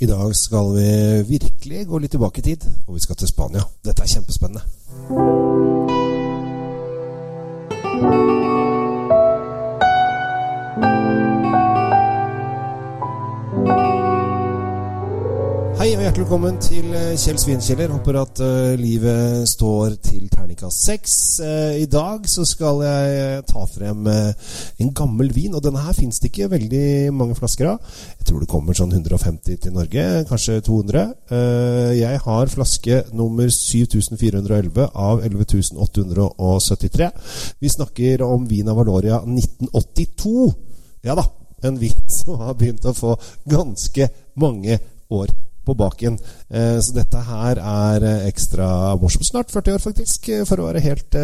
I dag skal vi virkelig gå litt tilbake i tid, og vi skal til Spania. Dette er kjempespennende. Hei og hjertelig velkommen til eh, Kjell Svinkjeller. Håper at uh, livet står til terningkast seks. Uh, I dag så skal jeg ta frem uh, en gammel vin, og denne her fins det ikke veldig mange flasker av. Jeg tror det kommer sånn 150 til Norge, kanskje 200. jeg har flaske nummer 7411 av 11873. Vi snakker om vin av Valoria 1982. Ja da, en vin som har begynt å få ganske mange år på baken. Eh, så dette her er eh, ekstra morsomt. Snart 40 år, faktisk, eh, for å være helt,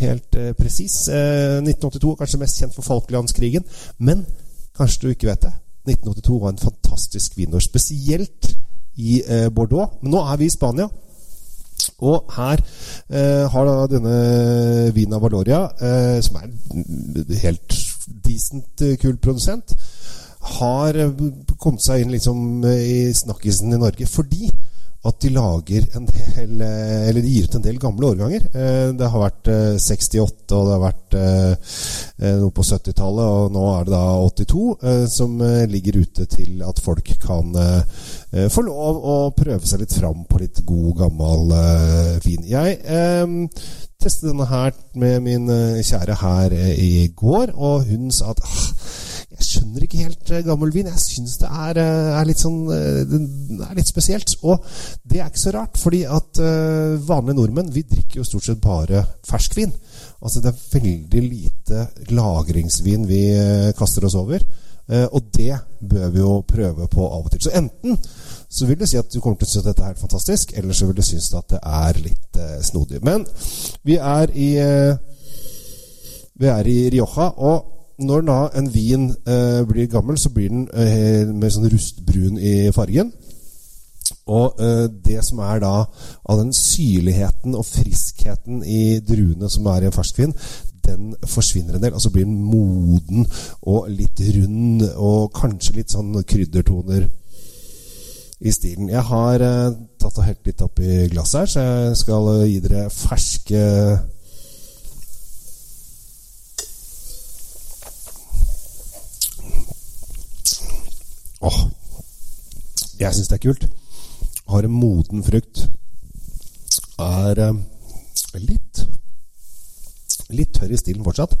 helt presis. 1982 er kanskje mest kjent for Falklandskrigen, men kanskje du ikke vet det. 1982 var en fantastisk vinår, spesielt i Bordeaux. Men nå er vi i Spania. Og her eh, har da denne Vina Valoria, eh, som er en helt decent kul produsent, har eh, kommet seg inn liksom i snakkisen i Norge fordi at de lager en del eh, Eller de gir ut en del gamle årganger. Det har vært 68, og det har vært noe på 70-tallet, og nå er det da 82, som ligger ute til at folk kan få lov å prøve seg litt fram på litt god, gammel vin. Jeg testet denne her med min kjære her i går, og hun sa at ah, jeg skjønner ikke helt uh, gammel vin. Jeg syns det er, uh, er, litt sånn uh, Det er litt spesielt. Og det er ikke så rart, fordi at vanlige nordmenn vi drikker jo stort sett bare ferskvin. Altså det er veldig lite lagringsvin vi kaster oss over. og det bør vi jo prøve på av og til. Så enten så vil du si at du kommer til å synes at dette er fantastisk, eller så vil du synes at det er litt snodig. Men vi er i vi er i Rioja, og når da en vin eh, blir gammel, så blir den eh, mer sånn rustbrun i fargen. Og eh, det som er da av den syrligheten og friskheten i druene som er i en ferskvin, den forsvinner en del. Altså blir den moden og litt rund og kanskje litt sånn kryddertoner i stilen. Jeg har eh, tatt og helt litt oppi glasset her, så jeg skal gi dere ferske Åh, jeg syns det er kult. Har en moden frukt. Er eh, litt litt tørr i stilen fortsatt.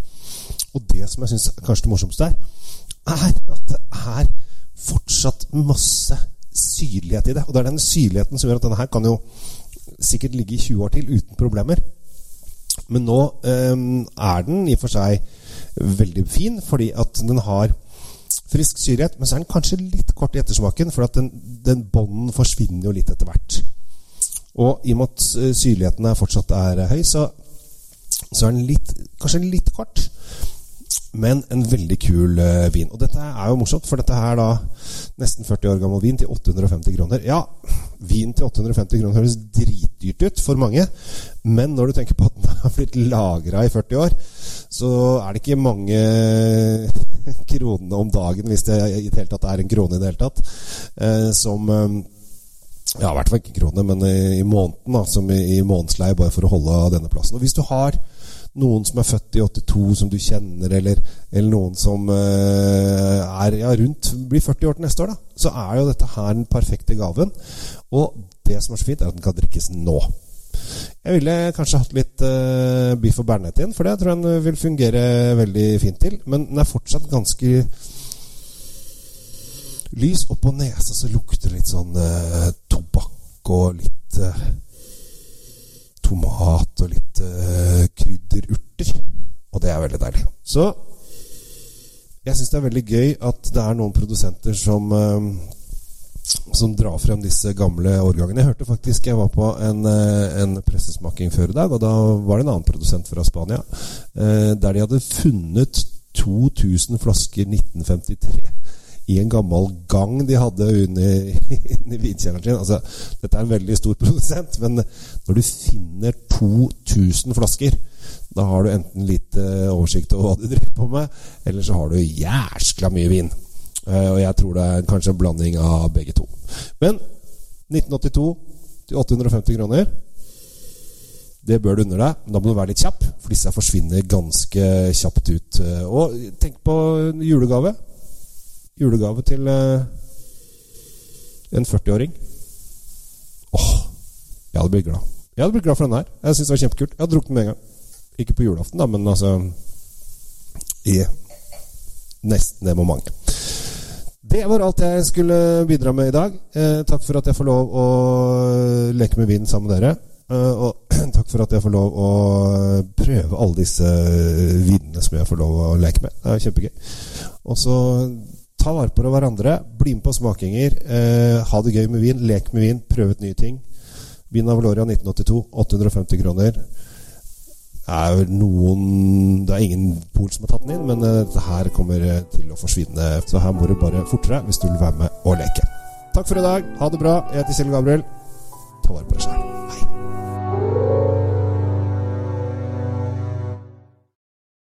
Og det som jeg syns kanskje det morsomste er, er at det er fortsatt masse syrlighet i det. Og det er den syrligheten som gjør at denne her kan jo sikkert ligge i 20 år til uten problemer. Men nå eh, er den i og for seg veldig fin, fordi at den har frisk syrlighet, men så er den kanskje litt kort i ettersmaken, for den, den bånden forsvinner jo litt etter hvert. Og i og med at eh, syrligheten fortsatt er høy, så, så er den litt, kanskje litt kort men en veldig kul uh, vin. Og dette er jo morsomt, for dette er da nesten 40 år gammel vin til 850 kroner. Ja, vin til 850 kroner høres dritdyrt ut for mange, men når du tenker på at den har blitt lagra i 40 år, så er det ikke mange kronene om dagen, hvis det i det hele tatt er en krone i det hele tatt, uh, som uh, ja, i hvert fall ikke krone, men i, måneden, da, som i, i månedsleie, bare for å holde denne plassen. Og hvis du har noen som er født i 82 som du kjenner, eller, eller noen som uh, er ja, rundt blir 40 år til neste år, da, så er jo dette her den perfekte gaven. Og det som er så fint, er at den kan drikkes nå. Jeg ville kanskje hatt litt uh, biff og bearnés igjen, for det tror jeg den vil fungere veldig fint til. Men den er fortsatt ganske lys. Og på nesa så lukter det litt sånn uh, tobakk og litt uh, tomat og litt uh, krydderurter. Og det er veldig deilig. Så jeg syns det er veldig gøy at det er noen produsenter som som drar frem disse gamle årgangene. Jeg hørte faktisk Jeg var på en, uh, en pressesmaking før i dag, og da var det en annen produsent fra Spania der de hadde funnet 2000 flasker 1953 i en gammel gang de hadde under, under vinkjelleren sin. Altså, dette er en veldig stor produsent, men når du finner 2000 flasker, da har du enten litt uh, oversikt over hva du driver på med, eller så har du jæskla mye vin. Eh, og jeg tror det er kanskje en blanding av begge to. Men 1982 til 850 kroner det bør du unne deg. Men da må du være litt kjapp, for disse forsvinner ganske kjapt ut. Eh, og tenk på julegave. Julegave til uh, en 40-åring. Åh, jeg hadde blitt glad. Jeg hadde blitt glad for den her. Jeg synes det var kjempekult. Jeg hadde drukket den med en gang. Ikke på julaften, da, men altså I nesten det momentet. Det var alt jeg skulle bidra med i dag. Eh, takk for at jeg får lov å leke med vind sammen med dere. Eh, og takk for at jeg får lov å prøve alle disse vindene som jeg får lov å leke med. Det er kjempegøy. Og så ta vare på hverandre. Bli med på smakinger. Eh, ha det gøy med vin. Lek med vin. Prøv ut nye ting. Vin av Valoria 1982. 850 kroner. Er noen Det er ingen pol som har tatt den inn, men uh, dette her kommer til å forsvinne. Så her må du bare fortere hvis du vil være med og leke. Takk for i dag. Ha det bra. Jeg heter Kjell Gabriel. Ta vare på deg selv.